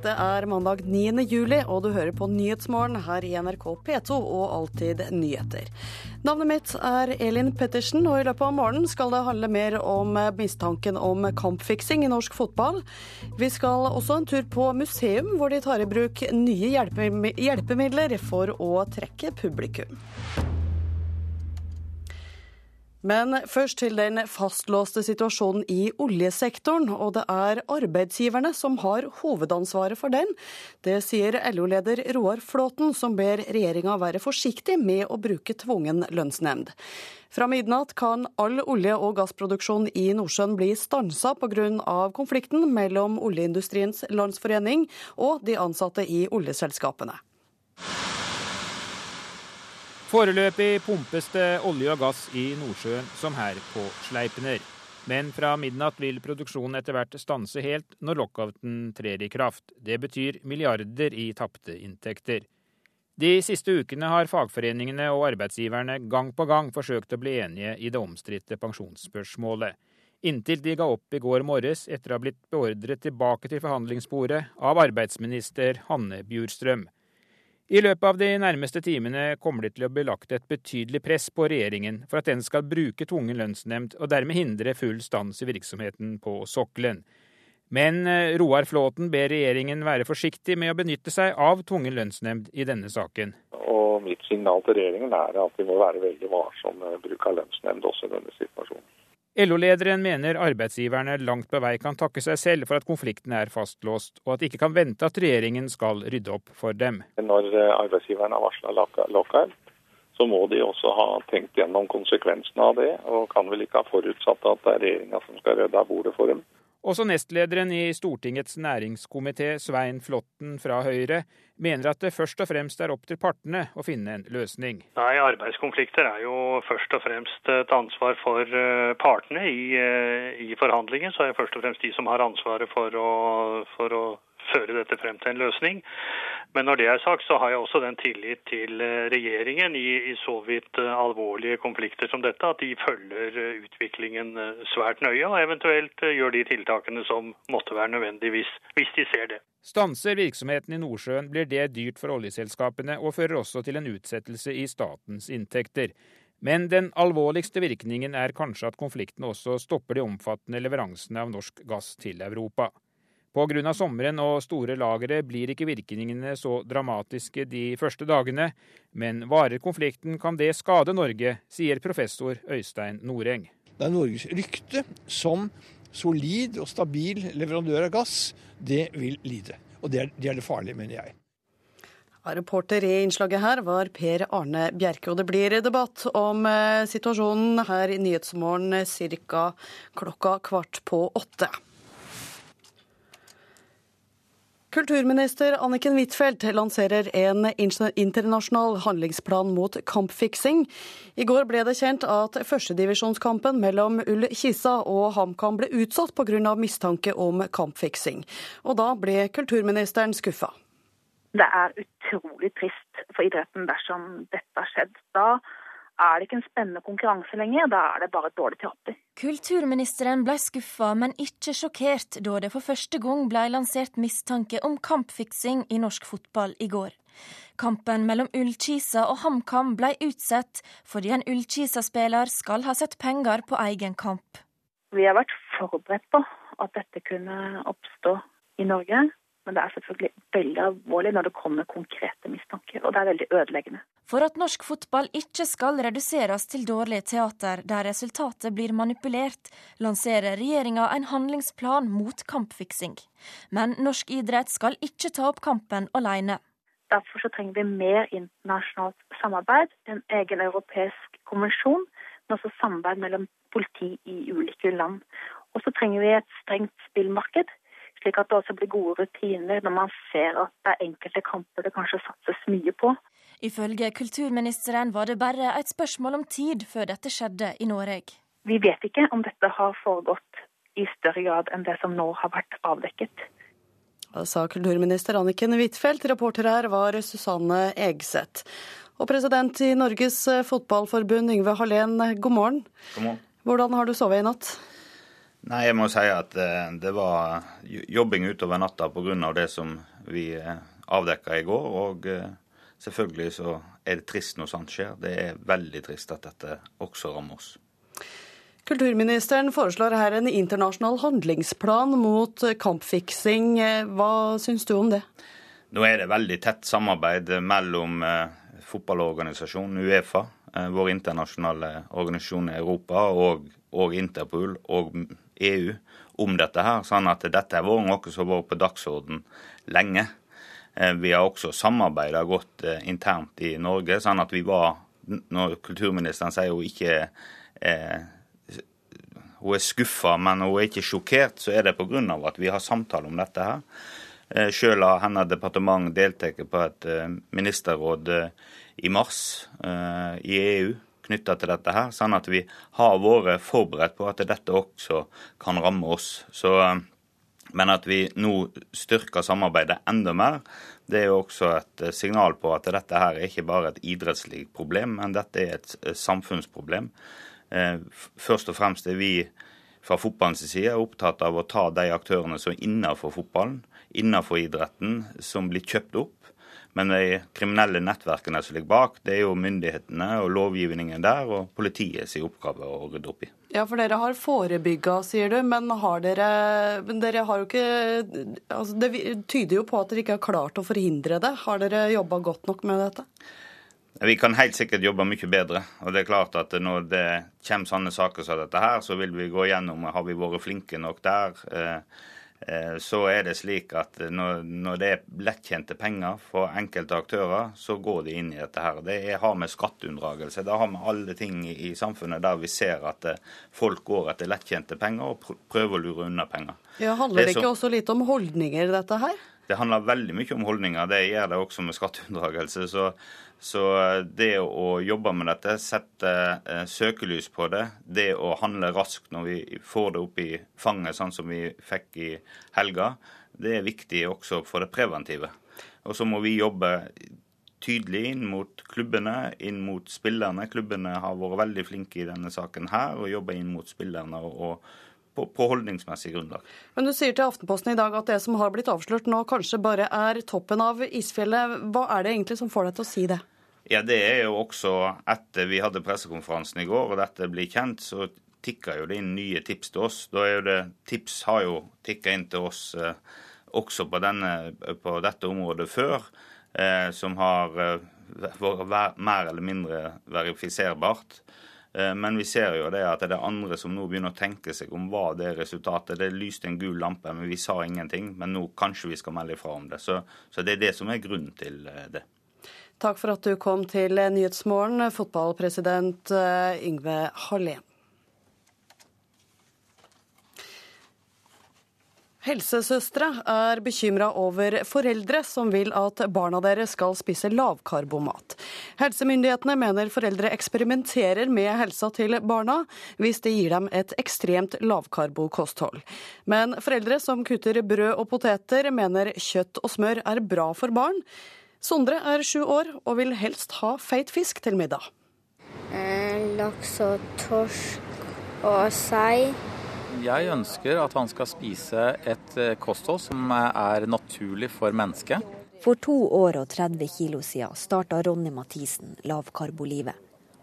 Det er mandag 9. juli, og du hører på Nyhetsmorgen her i NRK P2 og Alltid nyheter. Navnet mitt er Elin Pettersen, og i løpet av morgenen skal det handle mer om mistanken om kampfiksing i norsk fotball. Vi skal også en tur på museum, hvor de tar i bruk nye hjelpemidler for å trekke publikum. Men først til den fastlåste situasjonen i oljesektoren, og det er arbeidsgiverne som har hovedansvaret for den. Det sier LO-leder Roar Flåten, som ber regjeringa være forsiktig med å bruke tvungen lønnsnemnd. Fra midnatt kan all olje- og gassproduksjon i Nordsjøen bli stansa pga. konflikten mellom Oljeindustriens landsforening og de ansatte i oljeselskapene. Foreløpig pumpes det olje og gass i Nordsjøen som her på Sleipner. Men fra midnatt vil produksjonen etter hvert stanse helt når lockouten trer i kraft. Det betyr milliarder i tapte inntekter. De siste ukene har fagforeningene og arbeidsgiverne gang på gang forsøkt å bli enige i det omstridte pensjonsspørsmålet. Inntil de ga opp i går morges etter å ha blitt beordret tilbake til forhandlingsbordet av arbeidsminister Hanne Bjurstrøm. I løpet av de nærmeste timene kommer det til å bli lagt et betydelig press på regjeringen for at den skal bruke tvungen lønnsnemnd og dermed hindre full stans i virksomheten på sokkelen. Men eh, Roar Flåten ber regjeringen være forsiktig med å benytte seg av tvungen lønnsnemnd i denne saken. Og Mitt signal til regjeringen er at vi må være veldig varsomme med bruk av lønnsnemnd også i denne situasjonen. LO-lederen mener arbeidsgiverne langt på vei kan takke seg selv for at konflikten er fastlåst, og at de ikke kan vente at regjeringen skal rydde opp for dem. Når eh, arbeidsgiverne har varsla lockout, så må de også ha tenkt gjennom konsekvensene av det, og kan vel ikke ha forutsatt at det er regjeringa som skal rydde av bordet for dem. Også nestlederen i Stortingets næringskomité, Svein Flåtten fra Høyre, mener at det først og fremst er opp til partene å finne en løsning. Nei, Arbeidskonflikter er jo først og fremst et ansvar for eh, partene i, eh, i forhandlingen. Så er det først og fremst de som har ansvaret for å, for å føre dette frem til en løsning. Men når det er sagt, så har jeg også den tillit til eh, regjeringen i, i så vidt eh, alvorlige konflikter som dette, at de følger eh, utviklingen svært nøye og eventuelt gjør de tiltakene som måtte være nødvendig hvis, hvis de ser det. Stanser virksomheten i Nordsjøen, blir det dyrt for oljeselskapene og fører også til en utsettelse i statens inntekter. Men den alvorligste virkningen er kanskje at konflikten også stopper de omfattende leveransene av norsk gass til Europa. Pga. sommeren og store lagre blir ikke virkningene så dramatiske de første dagene, men varer konflikten kan det skade Norge, sier professor Øystein Noreng. Det er Norges rykte som solid og stabil leverandør av gass, det vil lide. Og det er det, er det farlige, mener jeg. Reporter i innslaget her var Per Arne Bjerke, og det blir debatt om eh, situasjonen her i Nyhetsmorgen ca. klokka kvart på åtte. Kulturminister Anniken Huitfeldt lanserer en internasjonal handlingsplan mot kampfiksing. I går ble det kjent at førstedivisjonskampen mellom Ull Kisa og HamKam ble utsatt pga. mistanke om kampfiksing. Og da ble kulturministeren skuffa. Det er utrolig trist for idretten dersom dette har skjedd. Da er det ikke en spennende konkurranse lenger, da er det bare et dårlig teater. Kulturministeren ble skuffa, men ikke sjokkert da det for første gang ble lansert mistanke om kampfiksing i norsk fotball i går. Kampen mellom Ullkisa og HamKam ble utsatt fordi en Ullkisa-spiller skal ha sett penger på egen kamp. Vi har vært forberedt på at dette kunne oppstå i Norge. Men det er selvfølgelig veldig alvorlig når det kommer konkrete mistanker, og det er veldig ødeleggende. For at norsk fotball ikke skal reduseres til dårlig teater der resultatet blir manipulert, lanserer regjeringa en handlingsplan mot kampfiksing. Men norsk idrett skal ikke ta opp kampen alene. Derfor så trenger vi mer internasjonalt samarbeid, en egen europeisk konvensjon, men også samarbeid mellom politi i ulike land. Og så trenger vi et strengt spillmarked, slik at det også blir gode rutiner når man ser at det er enkelte kamper det kanskje satses mye på. Ifølge kulturministeren var det bare et spørsmål om tid før dette skjedde i Norge. Vi vet ikke om dette har foregått i større grad enn det som nå har vært avdekket. Da sa kulturminister Anniken Huitfeldt. Reporter her var Susanne Egseth. Og president i Norges Fotballforbund, Yngve Hallén, god morgen. God morgen. Hvordan har du sovet i natt? Nei, jeg må si at eh, det var jobbing utover natta pga. det som vi avdekka i går. Og selvfølgelig så er det trist når sånt skjer. Det er veldig trist at dette også rammer oss. Kulturministeren foreslår her en internasjonal handlingsplan mot kampfiksing. Hva syns du om det? Nå er det veldig tett samarbeid mellom fotballorganisasjonen Uefa, vår internasjonale organisasjon i Europa, og og Interpol og EU om dette her, sånn at dette har vært noe som har vært på dagsorden lenge. Eh, vi har også samarbeida godt eh, internt i Norge, sånn at vi var Når kulturministeren sier hun ikke eh, hun er skuffa, men hun er ikke sjokkert, så er det pga. at vi har samtale om dette her. Sjøl har hennes departement deltatt på et ministerråd i mars i EU knytta til dette her, sånn at vi har vært forberedt på at dette også kan ramme oss. Så, eh, men at vi nå styrker samarbeidet enda mer, det er jo også et eh, signal på at dette her er ikke bare et idrettslig problem, men dette er et eh, samfunnsproblem. Først og fremst er vi fra fotballens side opptatt av å ta de aktørene som er innenfor fotballen, innenfor idretten, som blir kjøpt opp men de kriminelle nettverkene som ligger bak, det er jo myndighetene og lovgivningen der og politiets oppgave å rydde opp i. Ja, for dere har forebygga, sier du, men har dere, men dere har jo ikke altså Det tyder jo på at dere ikke har klart å forhindre det. Har dere jobba godt nok med dette? Vi kan helt sikkert jobbe mye bedre. og det er klart at Når det kommer sånne saker som dette her, så vil vi gå gjennom har vi vært flinke nok der. Eh, så er det slik at når, når, det er lettkjente penger for enkelte aktører, så går de inn i dette her. Det har med skatteunndragelse, det har med alle ting i samfunnet der vi ser at eh, folk går etter lettkjente penger og prøver å lure unna penger. Ja, Handler det, det ikke også litt om holdninger, dette her? Det handler veldig mye om holdninger. Det gjør det også med skatteunndragelse. Så, så, det å jobbe med dette, sette eh, søkelys på det, det å handle raskt når vi får det opp i fanget, sånn som vi fikk i helga, det er viktig også for det preventive. Og så må vi jobbe tydelig inn mot klubbene, inn mot spillerne. Klubbene har vært veldig flinke i denne saken her og jobber inn mot spillerne. og på, på, holdningsmessig grunnlag. Men Du sier til Aftenposten i dag at det som har blitt avslørt nå, kanskje bare er toppen av isfjellet. Hva er det egentlig som får deg til å si det? Ja, Det er jo også etter vi hadde pressekonferansen i går og dette blir kjent, så tikka jo det inn nye tips til oss. Da er jo det, Tips har jo tikka inn til oss eh, også på, denne, på, dette området før, eh, som har eh, vært mer eller mindre verifiserbart. Eh, men vi ser jo det at det er andre som nå begynner å tenke seg om hva det er resultatet. Det lyste en gul lampe, men vi sa ingenting. Men nå kanskje vi skal melde ifra om det. Så, så det er det som er grunnen til eh, det. Takk for at du kom til Nyhetsmorgen, fotballpresident eh, Yngve Hallén. Helsesøstre er bekymra over foreldre som vil at barna deres skal spise lavkarbomat. Helsemyndighetene mener foreldre eksperimenterer med helsa til barna hvis det gir dem et ekstremt lavkarbokosthold. Men foreldre som kutter brød og poteter, mener kjøtt og smør er bra for barn. Sondre er sju år og vil helst ha feit fisk til middag. Eh, laks og torsk og sei. Jeg ønsker at han skal spise et eh, kosthold som er naturlig for mennesket. For to år og 30 kilo siden starta Ronny Mathisen lavkarbolivet.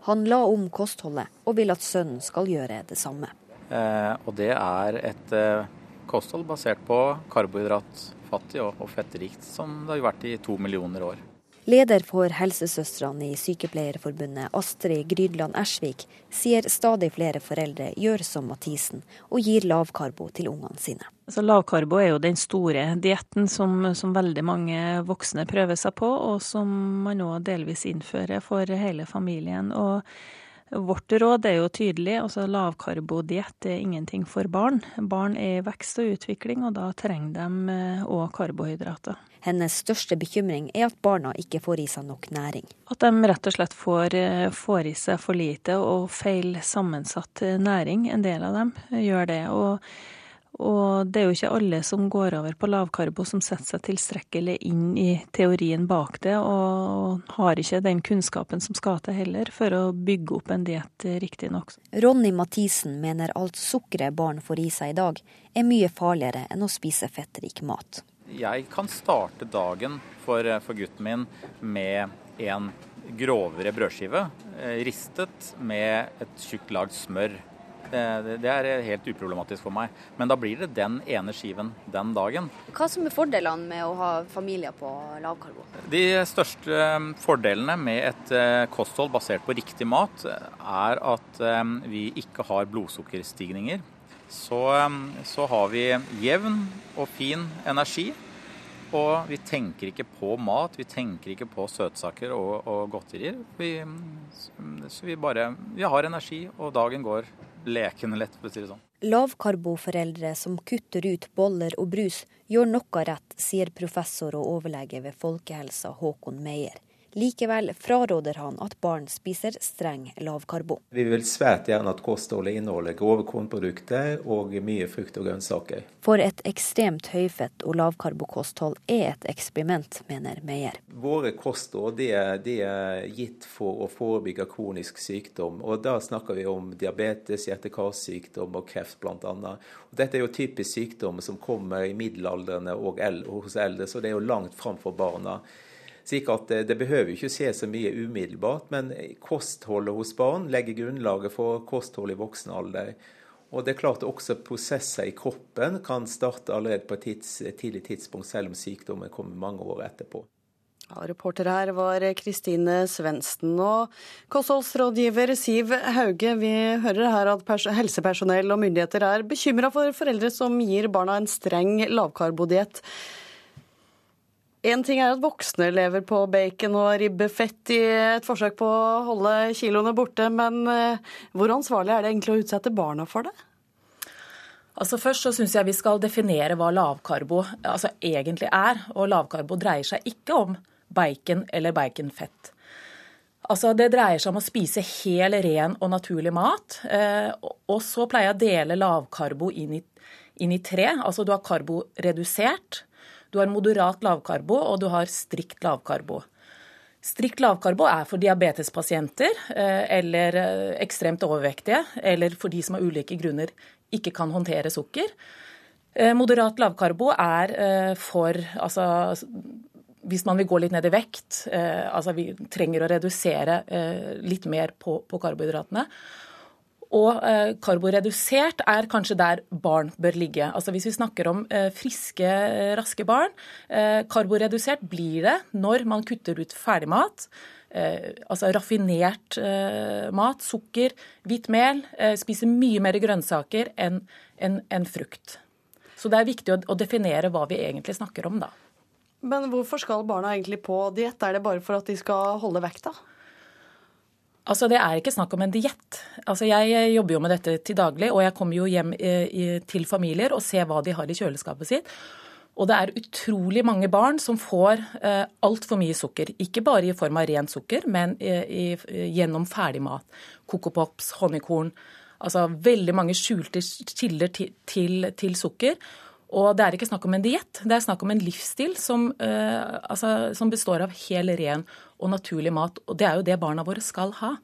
Han la om kostholdet og vil at sønnen skal gjøre det samme. Eh, og det er et eh, kosthold basert på karbohydratfattig og, og fettrikt, som det har vært i to millioner år. Leder for helsesøstrene i Sykepleierforbundet, Astrid Grydland Ersvik, sier stadig flere foreldre gjør som Mathisen og gir lavkarbo til ungene sine. Altså, lavkarbo er jo den store dietten som, som, veldig mange voksne prøver seg på, og som man nå delvis innfører for hele familien. Og Vårt råd er jo tydelig. altså Lavkarbodiett er ingenting for barn. Barn er i vekst og utvikling, og da trenger de òg eh, karbohydrater. Hennes største bekymring er at barna ikke får i seg nok næring. At de rett og slett får, eh, får i seg for lite og feil sammensatt eh, næring. En del av dem gjør det. og og det er jo ikke alle som går over på lavkarbo som setter seg tilstrekkelig inn i teorien bak det, og har ikke den kunnskapen som skal til heller for å bygge opp en diett riktig nok. Ronny Mathisen mener alt sukkeret barn får i seg i dag, er mye farligere enn å spise fettrik mat. Jeg kan starte dagen for, for gutten min med en grovere brødskive, eh, ristet med et tjukt lag smør. Det, det, er helt uproblematisk for meg. Men da blir det den ene skiven den dagen. Hva som er fordelene med å ha familier på lavkarbo? De største eh, fordelene med et eh, kosthold basert på riktig mat, er at vi ikke har blodsukkerstigninger. Så, så har vi jevn og fin energi. Og vi tenker ikke på mat, vi tenker ikke på søtsaker og, og godterier. Vi, så vi bare vi har energi, og dagen går lekende lett, for å si det sånn. Lavkarboforeldre som kutter ut boller og brus, gjør noe rett, sier professor og overlege ved Folkehelsa Håkon Meyer. Likevel fraråder han at barn spiser streng lavkarbo. Vi vil svært gjerne at kostholdet inneholder grove kornprodukter og mye frukt og grønnsaker. For et ekstremt høyfett og lavkarbokosthold er et eksperiment, mener Meyer. Våre kosthold de er, er gitt for å forebygge kronisk sykdom. og Da snakker vi om diabetes, hjerte-karsykdom og kreft bl.a. Dette er jo typisk sykdom som kommer i middelaldrende og hos eldre, så det er jo langt framfor barna. Slik at det, det behøver ikke skje så mye umiddelbart, men kostholdet hos barn legger grunnlaget for kosthold i voksen alder. Og det er klart også prosesser i kroppen kan starte allerede på et tids, tidlig tidspunkt, selv om sykdommen kommer mange år etterpå. Ja, reporter her var Kristine Svendsen. Og kostholdsrådgiver Siv Hauge, vi hører her at helsepersonell og myndigheter er bekymra for foreldre som gir barna en streng lavkarbodiett. En ting er at voksne lever på bacon og ribbefett i et forsøk på å holde kiloene borte, men eh, hvor ansvarlig er det egentlig å utsette barna for det? Altså Først så syns jeg vi skal definere hva lavkarbo altså egentlig er. Og lavkarbo dreier seg ikke om bacon eller baconfett. Altså Det dreier seg om å spise hel, ren og naturlig mat. Eh, og så pleier jeg å dele lavkarbo inn i, inn i tre. Altså du har karboredusert, du har moderat lavkarbo, og du har strikt lavkarbo. Strikt lavkarbo er for diabetespasienter eh, eller eh, ekstremt overvektige, eller for de som av ulike grunner ikke kan håndtere sukker. Eh, moderat lavkarbo er for altså, hvis man vil gå litt ned i vekt, altså vi trenger å redusere litt mer på, på karbohydratene. Og eh, karboredusert er kanskje der barn bør ligge. Altså Hvis vi snakker om eh, friske, raske barn, eh, karboredusert blir det når man kutter ut ferdigmat. Eh, altså raffinert eh, mat, sukker, hvitt mel. Eh, spiser mye mer grønnsaker enn en, en frukt. Så det er viktig å definere hva vi egentlig snakker om, da. Men hvorfor skal barna egentlig på diett? Er det bare for at de skal holde vekta? Altså, Det er ikke snakk om en diett. Altså, jeg jobber jo med dette til daglig, og jeg kommer jo hjem eh, til familier og ser hva de har i kjøleskapet sitt. Og det er utrolig mange barn som får eh, altfor mye sukker. Ikke bare i form av rent sukker, men eh, i, gjennom ferdigmat. Coco honningkorn. Altså veldig mange skjulte kilder til, til, til, sukker. Og det er ikke snakk om en diett, det er snakk om en livsstil som, eh, altså, som, består av hel, ren og naturlig mat. Og det er jo det barna våre skal ha.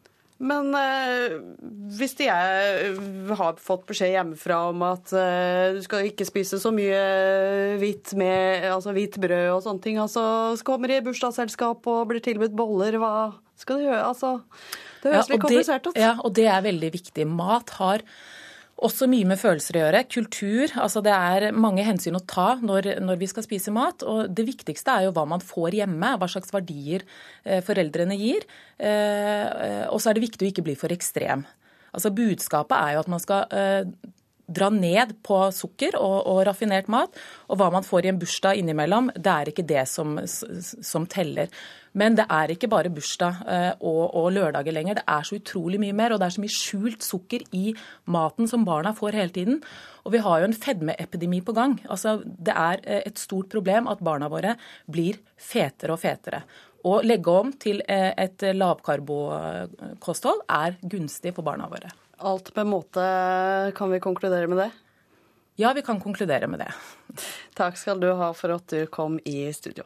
Men eh, hvis de er, har fått beskjed hjemmefra om at eh, du skal ikke spise så mye hvitt, med, altså hvitt brød og sånne ting, altså så kommer de i bursdagsselskap og blir tilbudt boller, hva skal de gjøre? Altså, det høres ja, litt komplisert ut. Ja, og det er veldig viktig. Mat har også mye med følelser å gjøre. Kultur. altså Det er mange hensyn å ta når, når, vi skal spise mat. og Det viktigste er jo hva man får hjemme, hva slags verdier eh, foreldrene gir. Eh, og så er det viktig å ikke bli for ekstrem. Altså Budskapet er jo at man skal eh, dra ned på sukker og, og, raffinert mat. Og hva man får i en bursdag innimellom, det er ikke det som, som teller. Men det er ikke bare bursdag eh, og, og, lørdager lenger. Det er så utrolig mye mer, og det er så mye skjult sukker i maten som barna får hele tiden. Og vi har jo en fedmeepidemi på gang. Altså, det er eh, et stort problem at barna våre blir fetere og fetere. Å legge om til eh, et lavkarbokosthold er gunstig for barna våre. Alt med måte, kan vi konkludere med det? Ja, vi kan konkludere med det. Takk skal du ha for at du kom i studio.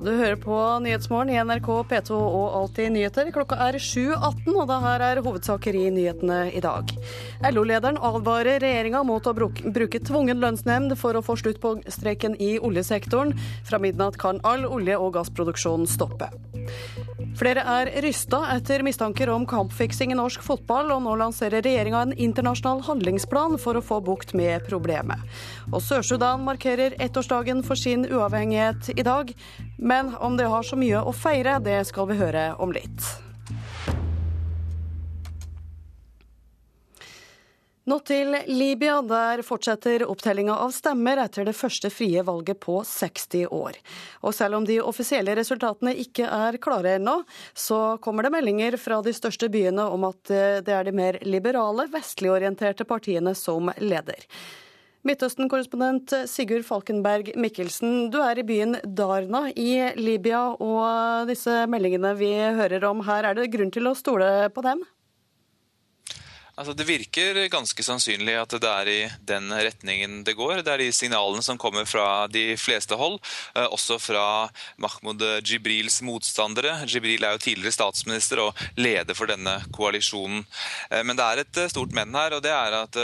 Du hører på Nyhetsmorgen i NRK P2 og Alltid nyheter. Klokka er 7.18, og det her er hovedsaker i nyhetene i dag. LO-lederen advarer regjeringa mot å bruke tvungen lønnsnemnd for å få slutt på streiken i oljesektoren. Fra midnatt kan all olje- og gassproduksjon stoppe. Flere er rysta etter mistanker om kampfiksing i norsk fotball, og nå lanserer regjeringa en internasjonal handlingsplan for å få bukt med problemet. Og Sør-Sudan markerer ettårsdagen for sin uavhengighet i dag. Men om det har så mye å feire, det skal vi høre om litt. Nå til Libya. Der fortsetter opptellinga av stemmer etter det første frie valget på 60 år. Og selv om de offisielle resultatene ikke er klare ennå, så kommer det meldinger fra de største byene om at det er de mer liberale, vestligorienterte partiene som leder. Midtøsten-korrespondent Sigurd Falkenberg Mikkelsen, du er i byen Darna i Libya, og disse meldingene vi hører om her, er det grunn til å stole på dem? Altså, det virker ganske sannsynlig at det er i den retningen det går. Det er de signalene som kommer fra de fleste hold, eh, også fra Mahmoud Jibrils motstandere. Jibril er jo tidligere statsminister og leder for denne koalisjonen. Eh, men det er et eh, stort men her, og det er at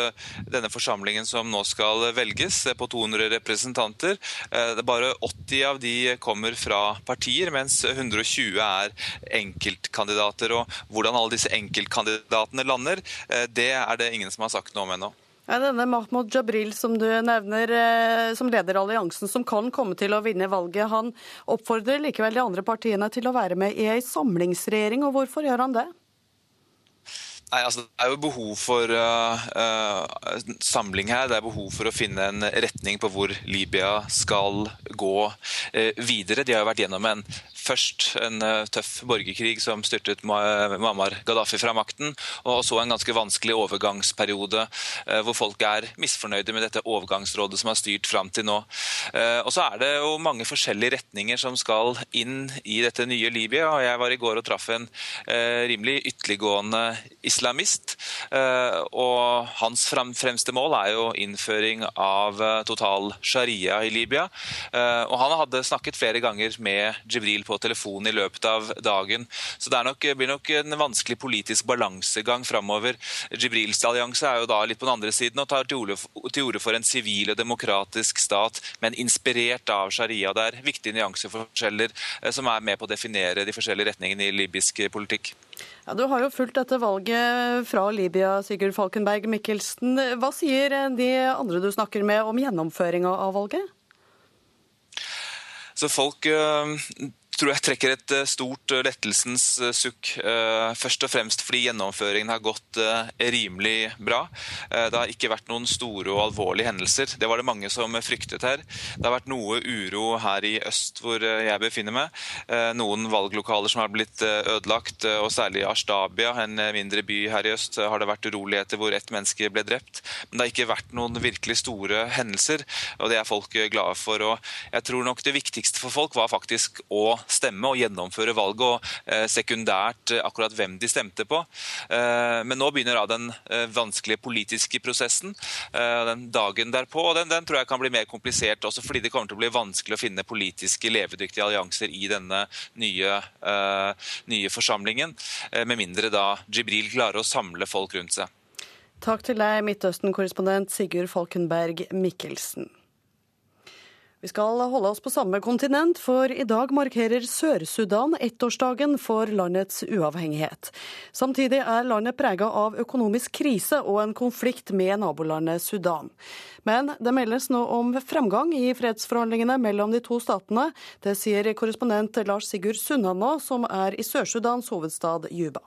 denne forsamlingen som nå skal velges, på 200 representanter, er bare 80 av de kommer fra partier, mens 120 er enkeltkandidater. Og hvordan alle disse enkeltkandidatene lander, det er det ingen som har sagt noe om ennå. Ja, denne Mahmoud Jabril som du nevner eh, som leder alliansen som kan komme til å vinne valget, han oppfordrer likevel de andre partiene til å være med i ei samlingsregjering. og Hvorfor gjør han det? Nei, altså Det er jo behov for uh, uh, samling her. Det er behov for å finne en retning på hvor Libya skal gå uh, videre. De har jo vært gjennom en først en tøff borgerkrig som styrtet Muammar Gaddafi fra makten, og så en ganske vanskelig overgangsperiode hvor folk er misfornøyde med dette overgangsrådet som har styrt fram til nå. Og så er det jo mange forskjellige retninger som skal inn i dette nye Libya. og Jeg var i går og traff en rimelig ytterliggående islamist. Eh, og hans fremste mål er jo innføring av eh, total sharia i Libya. Eh, og han hadde snakket flere ganger med Jibril på telefon i løpet av dagen. Så det nok, blir nok en vanskelig politisk balansegang framover. Jibrils allianse er jo da litt på den andre siden og tar til orde for en sivil og demokratisk stat, men inspirert av sharia. Det er viktige nyanseforskjeller som er med på å definere de forskjellige retningene i libysk politikk. Ja, Du har jo fulgt dette valget fra Libya, Sigurd Falkenberg Mikkelsen. Hva sier de andre du snakker med om gjennomføringa av valget? Så folk øh, tror jeg trekker et eh, stort eh, lettelsens eh, sukk. Først og fremst fordi gjennomføringen har gått rimelig bra. Det har ikke vært noen store og alvorlige hendelser. Det var det mange som fryktet her. Det har vært noe uro her i øst hvor jeg befinner meg. Noen valglokaler som har blitt ødelagt, og særlig i Ashtabia, en mindre by her i øst, har det vært uroligheter hvor ett menneske ble drept. Men det har ikke vært noen virkelig store hendelser, og det er folk glade for. Og jeg tror nok det viktigste for folk var faktisk å stemme og gjennomføre valget, og eh, sekundært eh, akkurat hvem de stemte på. Eh, men nå begynner da den vanskelige politiske prosessen, den dagen derpå. og den, den, tror jeg kan bli mer komplisert også fordi det kommer til å bli vanskelig å finne politiske levedyktige allianser i denne nye, nye forsamlingen, med mindre da Jibril klarer å samle folk rundt seg. Takk til deg, Midtøsten-korrespondent Sigurd Falkenberg Mikkelsen. Vi skal holde oss på samme kontinent, for i dag markerer Sør-Sudan ettårsdagen for landets uavhengighet. Samtidig er landet prega av økonomisk krise og en konflikt med nabolandet Sudan. Men det meldes nå om fremgang i fredsforhandlingene mellom de to statene. Det sier korrespondent Lars Sigurd Sunnanå, som er i Sør-Sudans hovedstad Juba.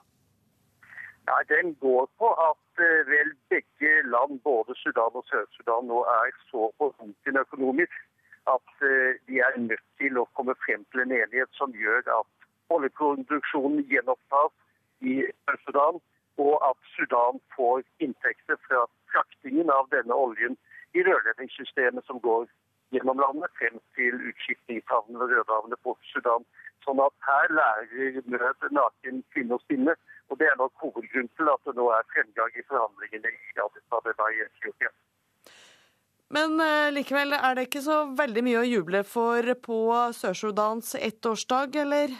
Ja, Den går på at eh, vel begge land, både Sudan og Sør-Sudan, nå er så på bunken økonomisk at eh, de er nødt til å komme frem til en enighet som gjør at oljeproduksjonen gjenopptas i Øst-Sudan, og at Sudan får inntekter fra fraktingen av denne oljen i rørledningssystemet som går gjennom landet frem til utskiftningshavnene og Rødehavnene på Sudan. Sånn at her lærer nød naken kvinne å spinne. Og det er nok hovedgrunnen til at det nå er fremgang i forhandlingene i Addis Abeba i Etiopia. Men uh, likevel, er det ikke så veldig mye å juble for på Sør-Sudans ettårsdag, eller?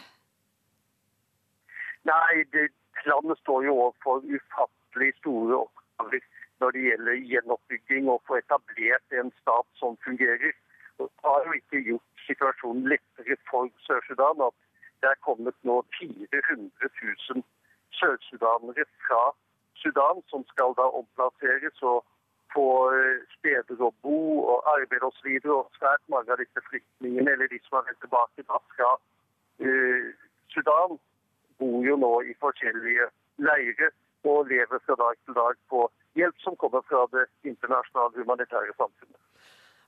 Nei, det, landet står jo overfor ufattelig store oppgaver når det gjelder gjenoppbygging og få etablert en stat som fungerer. Og det har jo ikke gjort situasjonen lettere for Sør-Sudan at det er kommet nå 400 000 sørsudanere fra Sudan som skal da omplasseres og få eh, steder å bo og arbeide osv. Og, og svært mange av disse flyktningene, eller de som har vendt tilbake da fra uh, Sudan, bor jo nå i forskjellige leirer og lever fra dag til dag på hjelp som kommer fra det internasjonale humanitære samfunnet.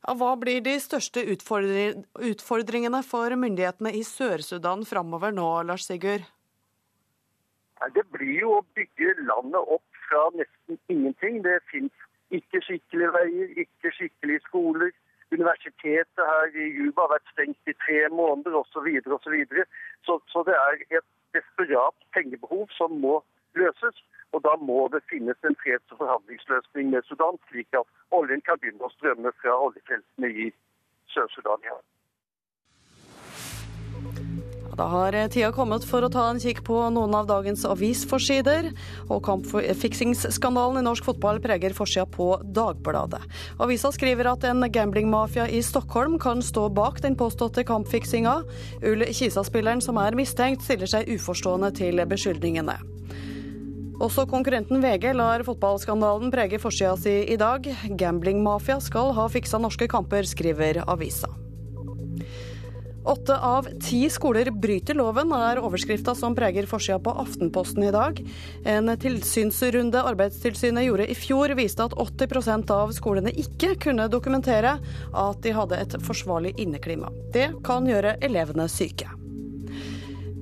Ja, hva blir de største utfordringene for myndighetene i Sør-Sudan framover nå, Lars Sigurd? Det blir jo å bygge landet opp fra nesten ingenting. Det fins ikke skikkelige veier, ikke skikkelige skoler. Universitetet her i Juba har vært stengt i tre måneder osv. Så, videre, og så, så Så det er et desperat pengebehov som må løses. Og da må det finnes en freds- og forhandlingsløsning med Sudan, slik at oljen kan begynne å strømme fra oljefeltene i Sør-Sudan igjen. Da har tida kommet for å ta en kikk på noen av dagens avisforsider. Og kampfiksingsskandalen i norsk fotball preger forsida på Dagbladet. Avisa skriver at en gamblingmafia i Stockholm kan stå bak den påståtte kampfiksinga. Ull Kisa-spilleren som er mistenkt, stiller seg uforstående til beskyldningene. Også konkurrenten VG lar fotballskandalen prege forsida si i dag. Gamblingmafia skal ha fiksa norske kamper, skriver avisa. Åtte av ti skoler bryter loven, er overskrifta som preger forsida på Aftenposten i dag. En tilsynsrunde Arbeidstilsynet gjorde i fjor, viste at 80% av skolene ikke kunne dokumentere at de hadde et forsvarlig inneklima. Det kan gjøre elevene syke.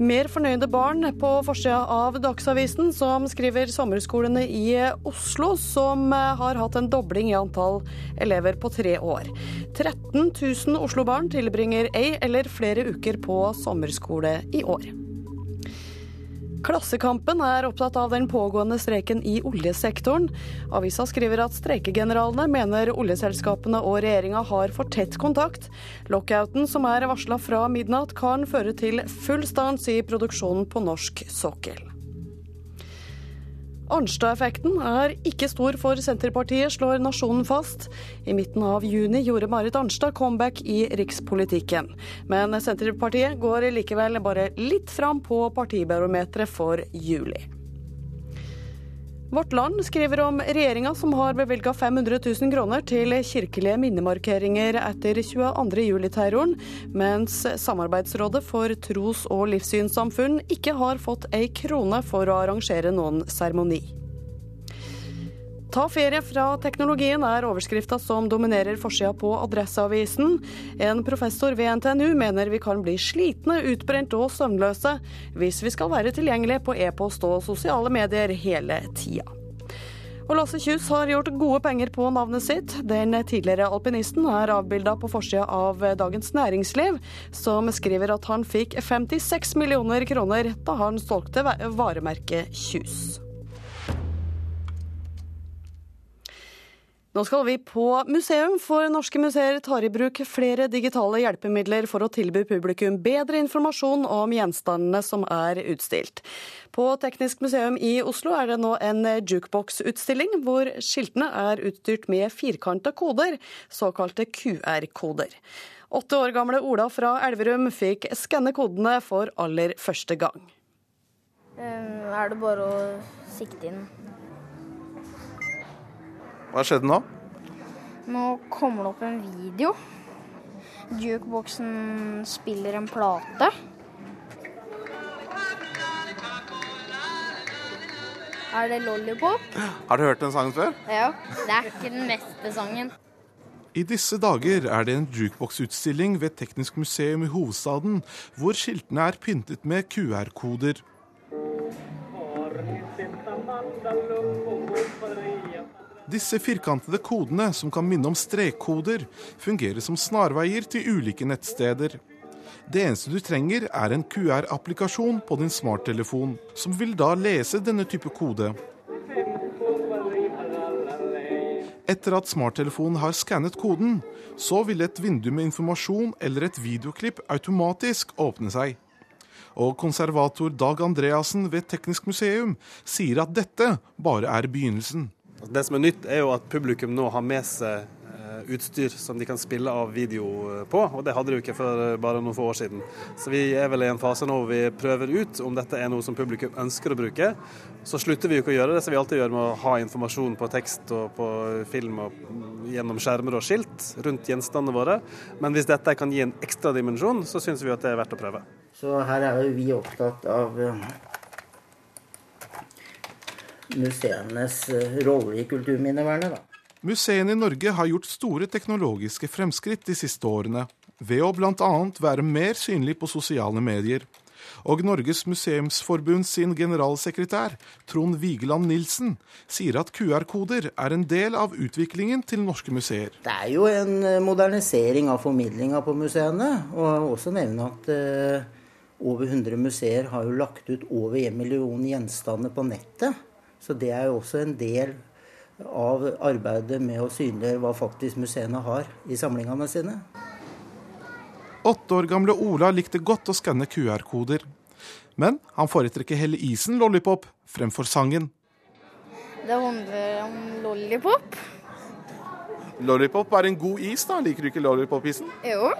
Mer fornøyde barn på forsida av Dagsavisen, som skriver sommerskolene i Oslo, som har hatt en dobling i antall elever på tre år. 13 000 Oslo-barn tilbringer ei eller flere uker på sommerskole i år. Klassekampen er opptatt av den pågående streiken i oljesektoren. Avisa skriver at streikegeneralene mener oljeselskapene og regjeringa har for tett kontakt. Lockouten som er varsla fra midnatt kan føre til full stans i produksjonen på norsk sokkel. Arnstad-effekten er ikke stor for Senterpartiet, slår Nasjonen fast. I midten av juni gjorde Marit Arnstad comeback i rikspolitikken. Men Senterpartiet går likevel bare litt fram på partibarometeret for juli. Vårt Land skriver om regjeringa som har bevilga 500 000 kroner til kirkelige minnemarkeringer etter 22.07-terroren, mens Samarbeidsrådet for tros- og livssynssamfunn ikke har fått ei krone for å arrangere noen seremoni. Ta ferie fra teknologien er overskrifta som dominerer forsida på Adresseavisen. En professor ved NTNU mener vi kan bli slitne, utbrent og søvnløse hvis vi skal være tilgjengelige på e-post og sosiale medier hele tida. Og Lasse Kjus har gjort gode penger på navnet sitt. Den tidligere alpinisten er avbilda på forsida av Dagens Næringsliv, som skriver at han fikk 56 millioner kroner da han solgte varemerket Kjus. Nå skal vi på museum, for norske museer tar i bruk flere digitale hjelpemidler for å tilby publikum bedre informasjon om gjenstandene som er utstilt. På Teknisk museum i Oslo er det nå en jukebox-utstilling, hvor skiltene er utstyrt med firkanta koder, såkalte QR-koder. Åtte år gamle Ola fra Elverum fikk skanne kodene for aller første gang. Um, er det bare å sikte inn hva skjedde nå? Nå kommer det opp en video. Jukeboksen spiller en plate. Er det Lollipop? Har du hørt den sangen før? Ja. Det er ikke den beste sangen. I disse dager er det en jukebox-utstilling ved Teknisk museum i hovedstaden, hvor skiltene er pyntet med QR-koder. Disse firkantede kodene, som kan minne om strekkoder, fungerer som snarveier til ulike nettsteder. Det eneste du trenger, er en QR-applikasjon på din smarttelefon, som vil da lese denne type kode. Etter at smarttelefonen har skannet koden, så vil et vindu med informasjon eller et videoklipp automatisk åpne seg. Og konservator Dag Andreassen ved Teknisk museum sier at dette bare er begynnelsen. Det som er nytt, er jo at publikum nå har med seg utstyr som de kan spille av video på, og det hadde de jo ikke for bare noen få år siden. Så vi er vel i en fase nå hvor vi prøver ut om dette er noe som publikum ønsker å bruke. Så slutter vi jo ikke å gjøre det som vi alltid gjør med å ha informasjon på tekst og på film og gjennom skjermer og skilt rundt gjenstandene våre. Men hvis dette kan gi en ekstra dimensjon, så syns vi at det er verdt å prøve. Så her er jo vi opptatt av eh, museenes eh, rolle i kulturminnevernet, da. Museene i Norge har gjort store teknologiske fremskritt de siste årene, ved å bl.a. være mer synlig på sosiale medier. Og Norges museumsforbund sin generalsekretær, Trond Vigeland Nilsen, sier at QR-koder er en del av utviklingen til norske museer. Det er jo en eh, modernisering av formidlinga på museene. Og jeg vil også nevne at eh, over 100 museer har jo lagt ut over 1 million gjenstander på nettet. Så det er jo også en del av arbeidet med å synliggjøre hva faktisk museene har i samlingene sine. Åtte år gamle Ola likte godt å skanne QR-koder. Men han foretrekker heller isen Lollipop fremfor sangen. Det handler om lollipop. Lollipop er en god is, da. Liker du ikke lollipop-isen? Jo.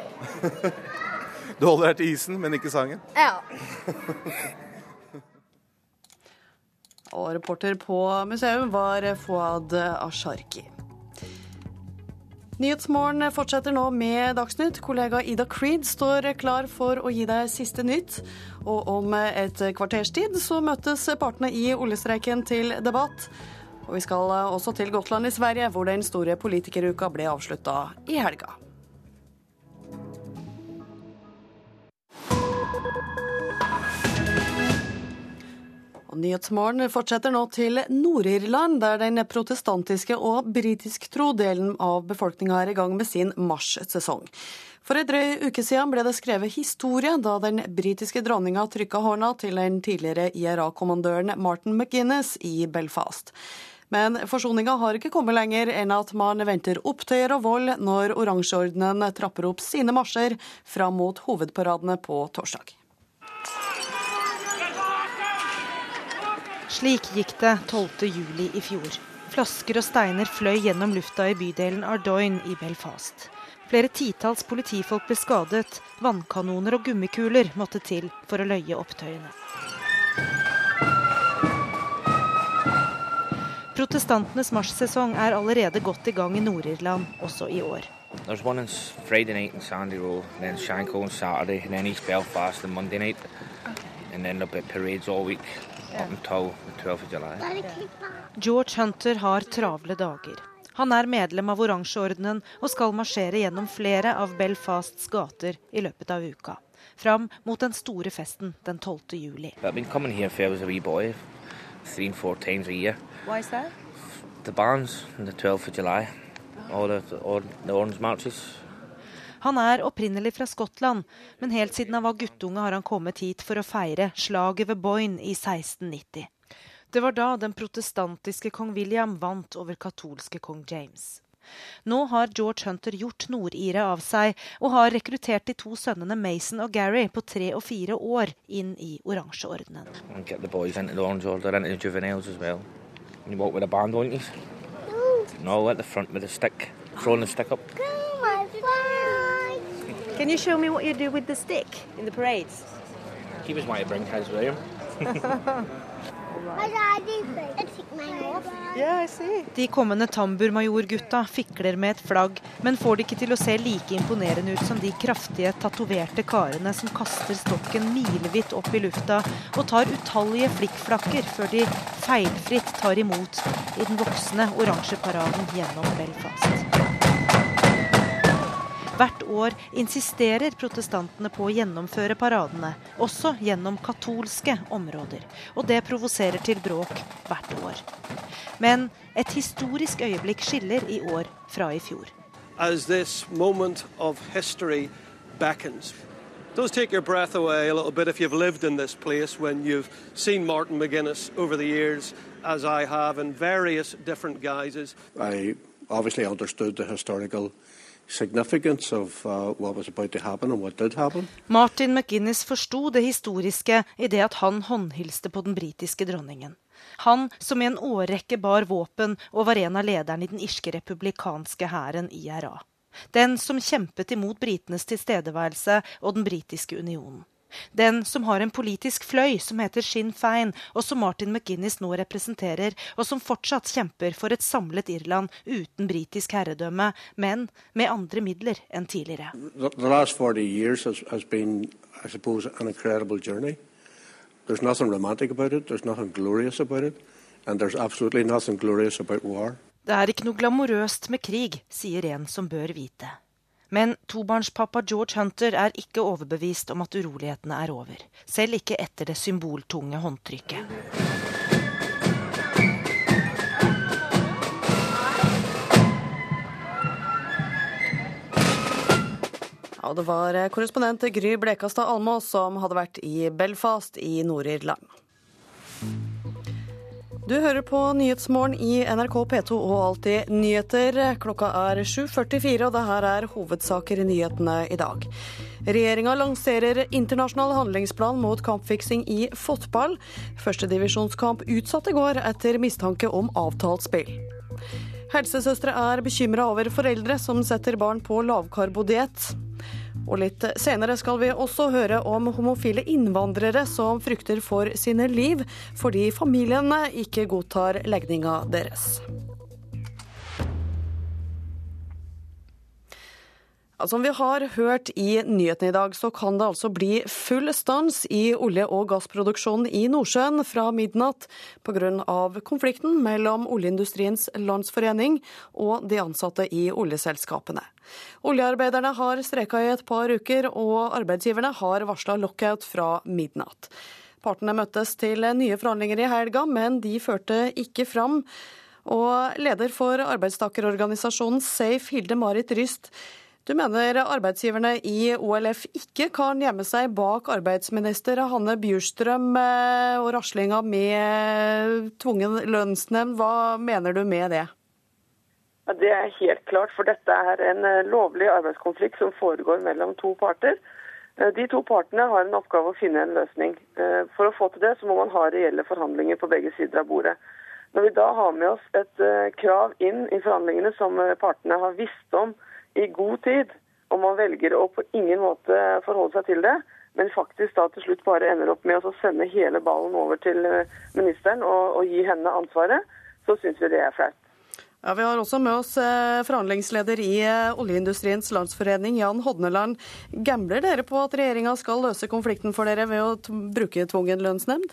du holder deg til isen, men ikke sangen? Ja. Og reporter på museum var Fouad Asharki. Nyhetsmorgen fortsetter nå med Dagsnytt. Kollega Ida Creed står klar for å gi deg siste nytt. Og om et kvarters tid så møtes partene i oljestreiken til debatt. Og vi skal også til Gotland i Sverige, hvor den store politikeruka ble avslutta i helga. Og Nyhetsmorgen fortsetter nå til Nord-Irland, der den protestantiske og britisk-tro delen av befolkninga er i gang med sin marsjsesong. For en drøy uke siden ble det skrevet historie da den britiske dronninga trykka hånda til den tidligere IRA-kommandøren Martin McGuinness i Belfast. Men forsoninga har ikke kommet lenger enn at man venter opptøyer og vold når oransjeordenen trapper opp sine marsjer fram mot hovedparadene på torsdag. Slik gikk det 12. juli i fjor. Flasker og steiner fløy gjennom lufta i bydelen Ardoyne i Belfast. Flere titalls politifolk ble skadet. Vannkanoner og gummikuler måtte til for å løye opptøyene. Protestantenes marsjsesong er allerede godt i gang i Nord-Irland, også i år. There's one on Friday night in Sandy Row, then Shankill on Saturday, and then East Belfast on Monday night, and then up at parades all week up until the 12th of July. George Hunter har travle dager. Han er medlem av Oransjeordenen og skal marsjere gjennom flere av Belfasts gater i løpet av uka. Fram mot den store festen den 12. juli. I've been coming here for I was a boy, three and four times a year. Why is that? The bands on the 12th of July, all the, all the orange marches. Han er opprinnelig fra Skottland, men helt siden han var guttunge har han kommet hit for å feire slaget ved Boyne i 1690. Det var da den protestantiske kong William vant over katolske kong James. Nå har George Hunter gjort nordire av seg, og har rekruttert de to sønnene Mason og Gary på tre og fire år inn i oransjeordenen. And get the boys into the orange order, into the juveniles as well. You walk with a band, won't you? No, at the front with a stick, throwing the stick up. Can you show me what you do with the stick in the parades? He was my bring his William. De kommende tamburmajorgutta fikler med et flagg, men får det ikke til å se like imponerende ut som de kraftige, tatoverte karene som kaster stokken milevidt opp i lufta og tar utallige flikkflakker før de feilfritt tar imot i den voksne oransje paraden gjennom Belfast. Hvert år insisterer protestantene på å gjennomføre paradene, også gjennom katolske områder. Og det provoserer til bråk hvert år. Men et historisk øyeblikk skiller i år fra i fjor. As this moment of history beckons, it does take your breath away a little bit if you've lived in this place when you've seen Martin McGuinness over the years, as I have, in various different guises. I obviously understood the historical uh. Martin McGuinness forsto det historiske i det at han håndhilste på den britiske dronningen. Han som i en årrekke bar våpen og var en av lederne i den irske republikanske hæren, IRA. Den som kjempet imot britenes tilstedeværelse og den britiske unionen. Den som har en politisk fløy som heter Sinn Fein, og som Martin McGuinness nå representerer, og som fortsatt kjemper for et samlet Irland uten britisk herredømme, men med andre midler enn tidligere. The, the last 40 years has, has been, I suppose, an incredible journey. There's nothing romantic about it, there's nothing glorious about it, and there's absolutely nothing glorious about war. Det er ikke noe glamorøst med krig, sier en som bør vite. Men tobarnspappa George Hunter er ikke overbevist om at urolighetene er over. Selv ikke etter det symboltunge håndtrykket. Ja, det var korrespondent Gry Blekastad Almås som hadde vært i Belfast i Nord-Irland. Du hører på Nyhetsmorgen i NRK P2 og Alltid nyheter. Klokka er 7.44, og det her er hovedsaker i nyhetene i dag. Regjeringa lanserer internasjonal handlingsplan mot kampfiksing i fotball. Førstedivisjonskamp utsatt i går etter mistanke om avtalt spill. Helsesøstre er bekymra over foreldre som setter barn på lavkarbodiett. Og litt senere skal vi også høre om homofile innvandrere som frykter for sine liv fordi familiene ikke godtar legninga deres. Som vi har hørt i nyhetene i dag, så kan det altså bli full stans i olje- og gassproduksjonen i Nordsjøen fra midnatt pga. konflikten mellom Oljeindustriens Landsforening og de ansatte i oljeselskapene. Oljearbeiderne har streika i et par uker, og arbeidsgiverne har varsla lockout fra midnatt. Partene møttes til nye forhandlinger i helga, men de førte ikke fram. Og leder for arbeidstakerorganisasjonen Safe, Hilde Marit Ryst, du mener arbeidsgiverne i OLF ikke kan gjemme seg bak arbeidsminister Hanne Bjurstrøm eh, og raslinga med tvungen lønnsnemnd. Hva mener du med det? Det er helt klart, for dette er en eh, lovlig arbeidskonflikt som foregår mellom to parter. Eh, de to partene har en oppgave å finne en løsning. For å få til det, så må man ha reelle forhandlinger på begge sider av bordet. Når vi da har med oss et krav inn i forhandlingene som partene har visst om i god tid, og man velger å på ingen måte forholde seg til det, men faktisk da til slutt bare ender opp med å sende hele ballen over til eh, ministeren og, og gi henne ansvaret, så syns vi det er flaut. Ja, Vi har også med oss eh, forhandlingsleder i eh, Oljeindustriens Landsforening, Jan Hodneland. Gambler dere på at regjeringa skal løse konflikten for dere ved å bruke tvungen lønnsnemnd?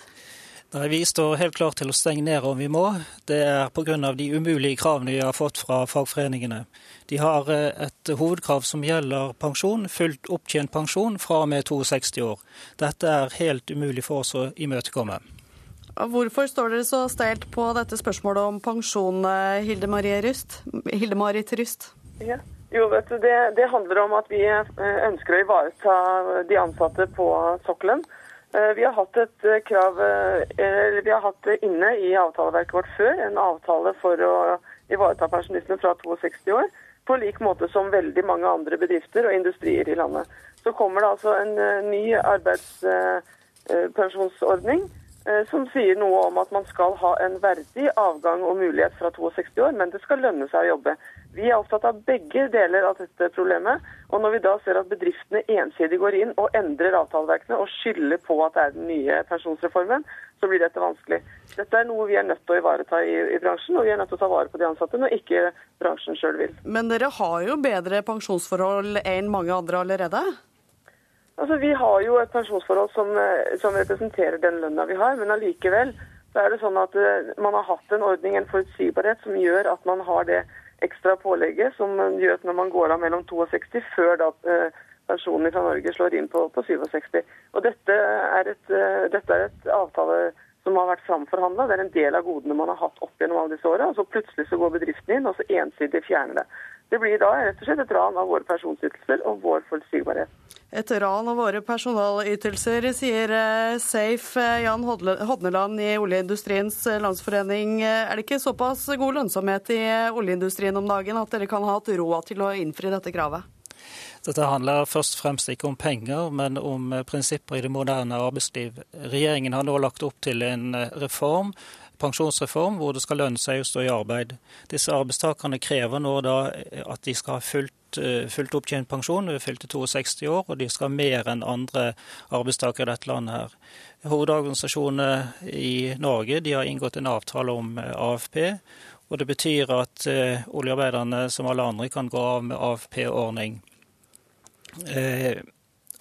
Nei, Vi står helt klart til å stenge ned om vi må. Det er pga. de umulige kravene vi har fått fra fagforeningene. De har eh, et hovedkrav som gjelder pensjon, fullt opptjent pensjon fra og med 62 år. Dette er helt umulig for oss å imøtekomme. Hvorfor står dere så steilt på dette spørsmålet om pensjon, eh, Hilde, Marie Ryst? Hilde Marit Ryst? Ja. Jo, vet du, det, det handler om at vi eh, ønsker å ivareta de ansatte på sokkelen. Eh, vi har hatt et eh, krav eller vi har hatt inne i avtaleverket vårt før, en avtale for å ivareta pensjonistene fra 62 år, på lik måte som veldig mange andre bedrifter og industrier i landet. Så kommer det altså en ny arbeidspensjonsordning som sier noe om at man skal ha en verdig avgang og mulighet fra 62 år, men det skal lønne seg å jobbe. Vi er opptatt av begge deler av dette problemet. Og når vi da ser at bedriftene ensidig går inn og endrer avtaleverkene og skylder på at det er den nye pensjonsreformen, så blir dette vanskelig. Dette er noe vi er nødt til å ivareta i, i bransjen, og vi er nødt til å ta vare på de ansatte når ikke bransjen sjøl vil. Men dere har jo bedre pensjonsforhold enn mange andre allerede? Altså, Vi har jo et pensjonsforhold som, som representerer den lønna vi har, men allikevel så er det sånn at uh, man har hatt en ordning, en forutsigbarhet, som gjør at man har det ekstra pålegget som gjør at når man går av mellom 62 før da eh, pensjonen fra Norge slår inn på, på 67. Og dette er, et, eh, dette er et avtale som har vært framforhandla. Det er en del av godene man har hatt opp gjennom alle disse åra. Så plutselig så går bedriften inn og så ensidig fjerner det. Det blir da rett og slett et ran av våre pensjonsytelser og vår forutsigbarhet. Et ran av våre personalytelser, sier eh, Safe eh, Jan Hodneland i Oljeindustriens eh, landsforening. Er det ikke såpass god lønnsomhet i oljeindustrien om dagen at dere kan ha hatt råd til å innfri dette kravet? Dette handler først og fremst ikke om penger, men om prinsipper i det moderne arbeidsliv. Regjeringen har nå lagt opp til en reform pensjonsreform hvor det skal lønne seg å stå i arbeid. Disse arbeidstakerne krever nå da at de skal ha fullt Eh, fullt opptjent pensjon ved fylte 62 år, og de skal ha mer enn andre arbeidstakere i dette landet. her. Hovedorganisasjonene i Norge de har inngått en avtale om eh, AFP. og Det betyr at oljearbeiderne som alle andre kan gå av med AFP-ordning. Uh,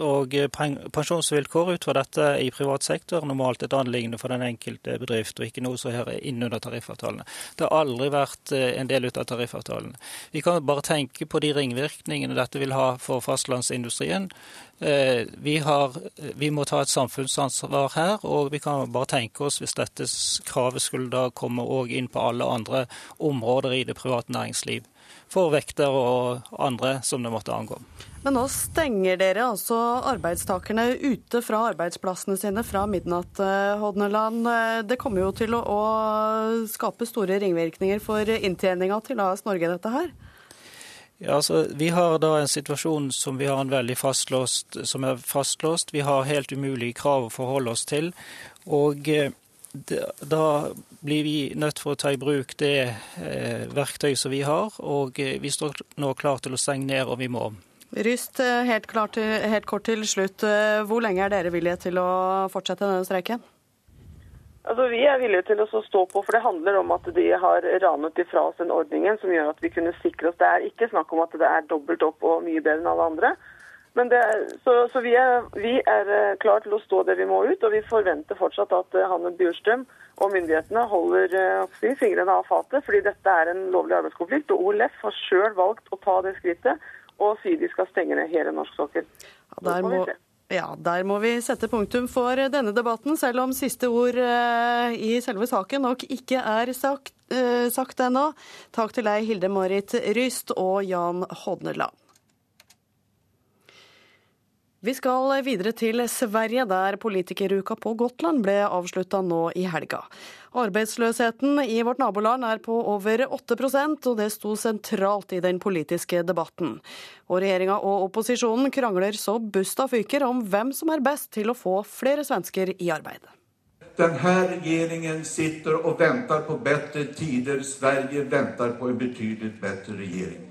og eh, pensjonsvilkår ut fra dette i privat sektor normalt et anliggende for den enkelte bedrift, og ikke noe som er innunder tariffavtalene. Det har aldri vært eh, en del ut av tariffavtalene. Vi kan bare tenke på de ringvirkningene dette vil ha for fastlandsindustrien. Eh, vi, har, vi må ta et samfunnsansvar her, og vi kan bare tenke oss hvis dette kravet skulle da komme òg inn på alle andre områder i det private næringsliv. For vekter og andre som det måtte angå. Men nå stenger dere altså arbeidstakerne ute fra arbeidsplassene sine fra midnatt, eh, Hodneland. Eh, det kommer jo til å, å skape store ringvirkninger for inntjeninga til AS Norge, dette her? Ja, altså, Vi har da en situasjon som fastlåst, som er fastlåst. Vi har helt umulige krav å forholde oss til. Og eh, da blir vi nødt for å ta i bruk det eh, verktøyet som vi har. Og vi står nå klar til å stenge ned, og vi må. Ryst, eh, helt, til, helt, kort til slutt. Eh, hvor lenge er dere villige til å fortsette denne streiken? Altså, vi er villige til å stå på, for det handler om at de har ranet ifra oss den ordningen som gjør at vi kunne sikre oss. Det er ikke snakk om at det er dobbelt opp og mye bedre enn alle andre. Det, så, så vi, er, vi er eh, klar til å stå det vi må ut, og vi forventer fortsatt at Hanne Bjurstrøm og myndighetene holder si, fingrene av fatet, fordi dette er en lovlig arbeidskonflikt. og OLF har sjøl valgt å ta det skrittet og si de skal stenge ned hele norsk sokkel. Ja, må, ja, der må vi sette punktum for denne debatten, selv om siste ord uh, i selve saken nok ikke er sagt, uh, sagt ennå. Takk til deg, Hilde Marit Ryst og Jan Hodneland. Vi skal videre til Sverige, der politikeruka på Gotland ble avslutta nå i helga. Arbeidsløsheten i vårt naboland er på over 8% og det sto sentralt i den politiske debatten. Og regjeringa og opposisjonen krangler så busta fyker om hvem som er best til å få flere svensker i arbeid. Denne regjeringen sitter og venter på bedre tider. Sverige venter på en betydelig bedre regjering.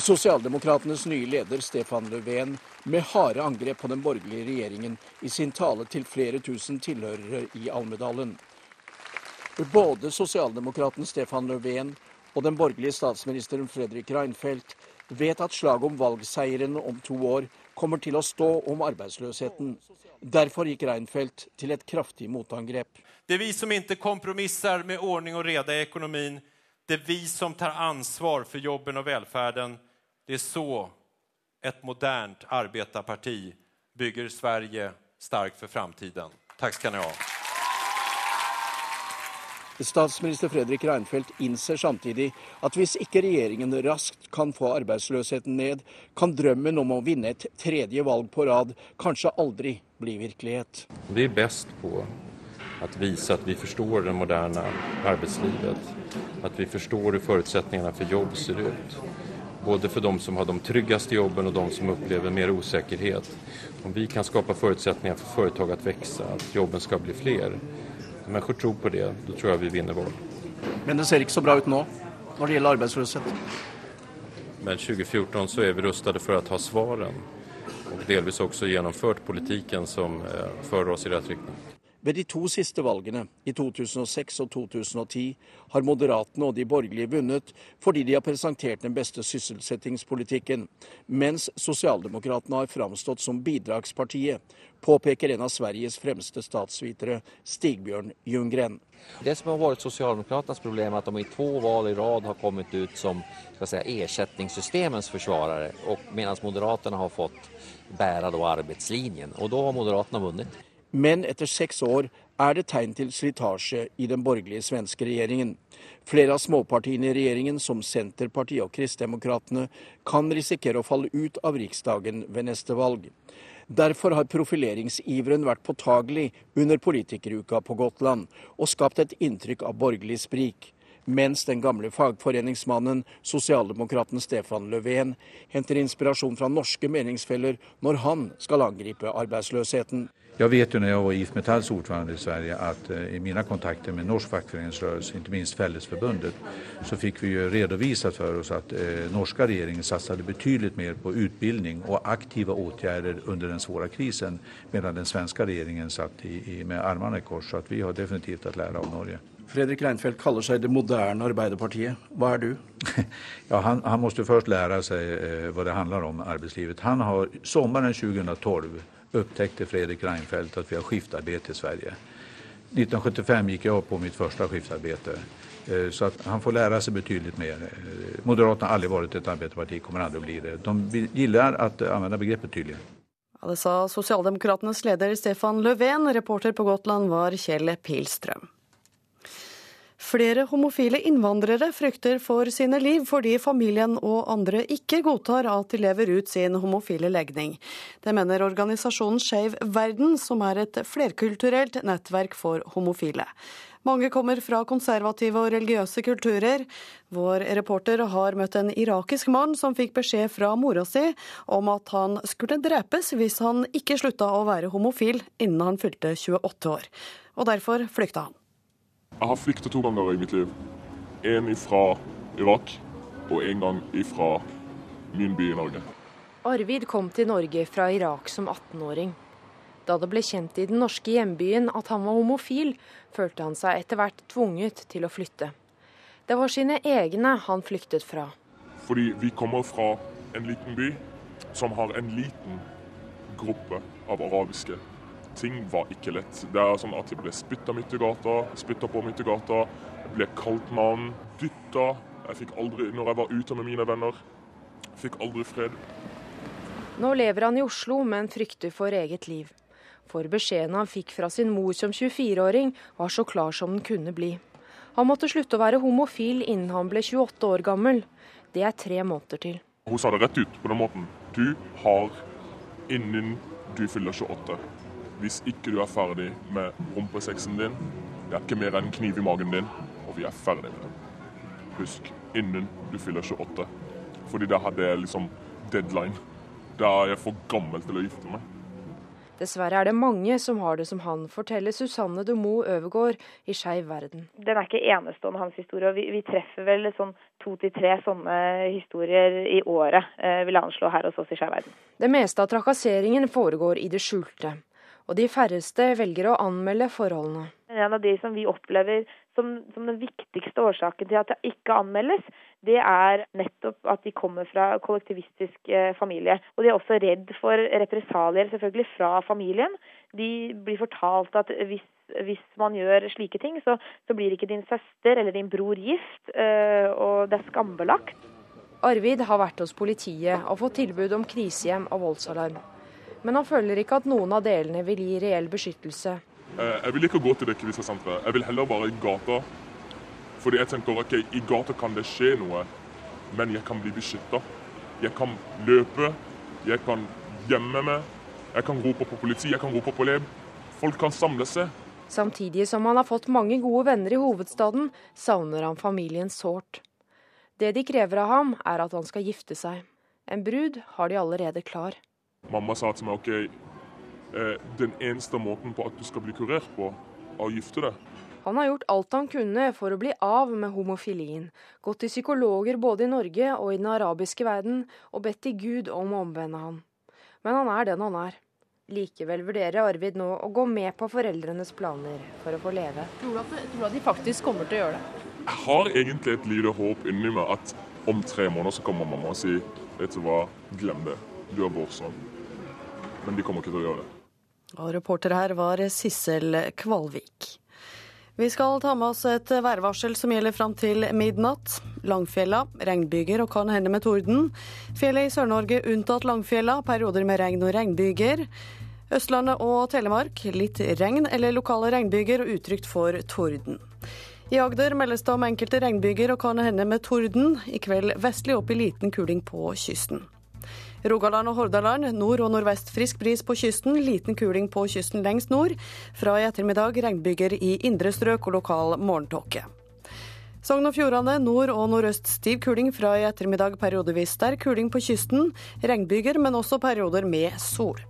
Sosialdemokratenes nye leder Stefan Löfven med harde angrep på den borgerlige regjeringen i sin tale til flere tusen tilhørere i Almedalen. Både sosialdemokraten Stefan Löfven og den borgerlige statsministeren Fredrik Reinfeldt vet at slaget om valgseieren om to år kommer til å stå om arbeidsløsheten. Derfor gikk Reinfeldt til et kraftig motangrep. Det er vi som ikke kompromisser med ordning og rede i økonomien det er vi som tar ansvar for jobben og velferden. Det er så et modernt arbetarparti bygger Sverige starkt for framtiden. Takk skal ni ha. Statsminister Fredrik Reinfeldt innser samtidig at hvis ikke regjeringen raskt kan få arbeidsløsheten ned, kan drømmen om å vinne et tredje valg på rad kanskje aldri bli virkelighet. Vi er best på å vise at vi forstår det moderne arbeidslivet. At vi forstår hvordan forutsetningene for jobb ser ut. Både för de som har de tryggaste jobben och de som upplever mer osäkerhet. Om vi kan skapa förutsättningar för företag att växa, att jobben ska bli fler. Om människor tror på det, då tror jag vi vinner val. Men det ser ikke så bra ut nå når det gjelder arbeidsløshet? Men 2014 så er vi rustet for å ha svaren. Og delvis også gjennomført politikken som eh, fører oss i rett riktning. Ved de to siste valgene, i 2006 og 2010, har Moderatene og de borgerlige vunnet fordi de har presentert den beste sysselsettingspolitikken, mens Sosialdemokratene har framstått som bidragspartiet, påpeker en av Sveriges fremste statsvitere, Stigbjørn Ljunggren. Det som har vært Sosialdemokraternas problem, er at de i to valg i rad har kommet ut som erstatningssystemens forsvarere, mens Moderaterna har fått bære arbeidslinjen. Og da har Moderaterna vunnet. Men etter seks år er det tegn til slitasje i den borgerlige svenske regjeringen. Flere av småpartiene i regjeringen, som Senterpartiet og Kristdemokratene, kan risikere å falle ut av Riksdagen ved neste valg. Derfor har profileringsiveren vært påtagelig under politikeruka på Gotland, og skapt et inntrykk av borgerlig sprik mens den gamle fagforeningsmannen, sosialdemokraten Stefan Löfven, henter inspirasjon fra norske meningsfeller når han skal angripe arbeidsløsheten. Jeg vet jo når jeg var IF Metalls ordförande i Sverige at uh, i mine kontakter med norsk fackföreningsrörelse, ikke minst Fellesforbundet, så fikk vi jo redovisat for oss at eh, norske regjeringen satsade betydelig mer på utbildning og aktive åtgärder under den svåre krisen, medan den svenske regjeringen satt i, i, med armene i kors. Så vi har definitivt att lære av Norge. Fredrik Reinfeldt kaller seg det moderne Arbeiderpartiet. Hva er du? ja, han, han måste først lære seg eh, hva det handler om, arbeidslivet. Han har sommeren 2012 opptäckte Fredrik Reinfeldt at vi har skiftarbete i Sverige. 1975 gikk jeg opp på mitt første skiftarbete. Eh, så att han får lære seg betydelig mer. Eh, Moderaterna har aldri vært et arbetarparti, kommer aldri å bli det. De gillar å anvende begreppet tydelig. Ja, det sa Sosialdemokratenes leder Stefan Löfven. Reporter på Gotland var Kjell Pilstrøm. Flere homofile innvandrere frykter for sine liv fordi familien og andre ikke godtar at de lever ut sin homofile legning. Det mener organisasjonen Skeiv verden, som er et flerkulturelt nettverk for homofile. Mange kommer fra konservative og religiøse kulturer. Vår reporter har møtt en irakisk mann som fikk beskjed fra mora si om at han skulle drepes hvis han ikke slutta å være homofil innen han fylte 28 år. Og derfor flykta han. Jeg har flyktet to ganger i mitt liv. En fra Irak og en gang fra min by i Norge. Arvid kom til Norge fra Irak som 18-åring. Da det ble kjent i den norske hjembyen at han var homofil, følte han seg etter hvert tvunget til å flytte. Det var sine egne han flyktet fra. Fordi vi kommer fra en liten by som har en liten gruppe av arabiske ting var ikke lett. Det er sånn at Jeg ble spytta midt i gata, spytta på midt i gata. Jeg ble kalt mann, dytta. Jeg fikk aldri, når jeg var ute med mine venner, fikk aldri fred. Nå lever han i Oslo, men frykter for eget liv. For beskjeden han fikk fra sin mor som 24-åring, var så klar som den kunne bli. Han måtte slutte å være homofil innen han ble 28 år gammel. Det er tre måneder til. Hun sa det rett ut på den måten. Du har innen du fyller 28 hvis ikke du er ferdig med rumpesexen din, det er ikke mer enn en kniv i magen din, og vi er ferdig med det. Husk, innen du fyller 28. Fordi da hadde jeg liksom deadline. Da er jeg for gammel til å gifte meg. Dessverre er det mange som har det som han, forteller Susanne Dumo Øvergård i Skeiv verden. Den er ikke enestående, hans historie. Vi, vi treffer vel sånn to til tre sånne historier i året, eh, vil jeg anslå her hos oss i Skeiv verden. Det meste av trakasseringen foregår i det skjulte og de færreste velger å anmelde forholdene. En av de som vi opplever som, som, den viktigste årsaken til at det ikke anmeldes, det er nettopp at de kommer fra kollektivistisk eh, familie. Og de er også redd for represalier, selvfølgelig, fra familien. De blir fortalt at hvis, hvis man gjør slike ting, så, så, blir ikke din søster eller din bror gift, eh, og det er skambelagt. Arvid har vært hos politiet og fått tilbud om krisehjem og voldsalarm men han føler ikke at noen av delene vil gi reell beskyttelse. Eh, jeg vil ikke gå til det krisesenteret. Jeg vil heller være i gata. Fordi jeg tenker ok, i gata kan det skje noe, men jeg kan bli beskytta. Jeg kan løpe, jeg kan gjemme meg, jeg kan rope på politi, jeg kan rope på leb. Folk kan samle seg. Samtidig som han har fått mange gode venner i hovedstaden, savner han familien sårt. Det de krever av ham, er at han skal gifte seg. En brud har de allerede klar. Mamma sa til meg ok, eh, den eneste måten på at du skal bli kurert på, er å gifte deg. Han har gjort alt han kunne for å bli av med homofilien. Gått til psykologer både i Norge og i den arabiske verden, og bedt til Gud om å omvende han. Men han er den han er. Likevel vurderer Arvid nå å gå med på foreldrenes planer for å få leve. Tror du, at, tror du at de faktisk kommer til å gjøre det? Jeg har egentlig et lite håp inni meg at om tre måneder så kommer mamma og sier vet du hva, glem det. Du er vår sønn men de kommer ikke til å gjøre det. Og reporter her var Sissel Kvalvik. Vi skal ta med oss et værvarsel som gjelder fram til midnatt. Langfjella, regnbyger og kan hende med torden. Fjellet i Sør-Norge unntatt Langfjella, perioder med regn og regnbyger. Østlandet og Telemark litt regn eller lokale regnbyger og utrygt for torden. I Agder meldes det om enkelte regnbyger og kan hende med torden. I kveld vestlig opp i liten kuling på kysten. Rogaland og Hordaland nord og nordvest frisk bris på kysten, liten kuling på kysten lengst nord. Fra i ettermiddag regnbyger i indre strøk og lokal morgentåke. Sogn og Fjordane nord og nordøst stiv kuling, fra i ettermiddag periodevis sterk kuling på kysten. Regnbyger, men også perioder med sol.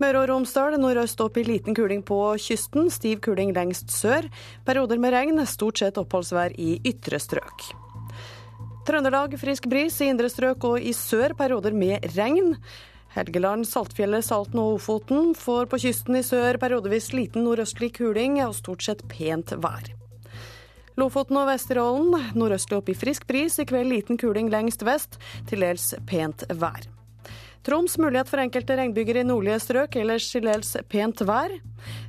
Møre og Romsdal nordøst opp i liten kuling på kysten, stiv kuling lengst sør. Perioder med regn, stort sett oppholdsvær i ytre strøk. Trøndelag frisk bris i indre strøk og i sør perioder med regn. Helgeland, Saltfjellet, Salten og Ofoten får på kysten i sør periodevis liten nordøstlig kuling og stort sett pent vær. Lofoten og Vesterålen nordøstlig opp i frisk bris, i kveld liten kuling lengst vest, til dels pent vær. Troms mulighet for enkelte regnbyger i nordlige strøk, ellers til dels pent vær.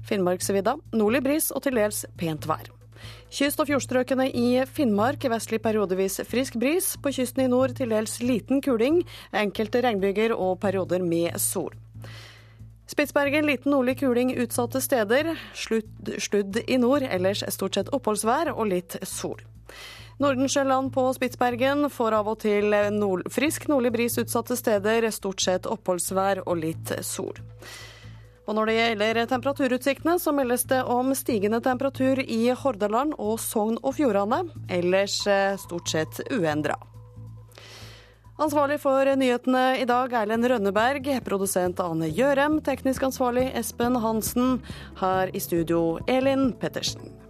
Finnmarksvidda nordlig bris og til dels pent vær. Kyst- og fjordstrøkene i Finnmark vestlig periodevis frisk bris. På kysten i nord til dels liten kuling, enkelte regnbyger og perioder med sol. Spitsbergen liten nordlig kuling utsatte steder. Sludd, sludd i nord, ellers stort sett oppholdsvær og litt sol. Nordensjøland på Spitsbergen får av og til nord, frisk nordlig bris utsatte steder, stort sett oppholdsvær og litt sol. Og når det gjelder temperaturutsiktene, så meldes det om stigende temperatur i Hordaland og Sogn og Fjordane. Ellers eh, stort sett uendra. Ansvarlig for nyhetene i dag Erlend Rønneberg, produsent Ane Gjørem, teknisk ansvarlig Espen Hansen. Her i studio Elin Pettersen.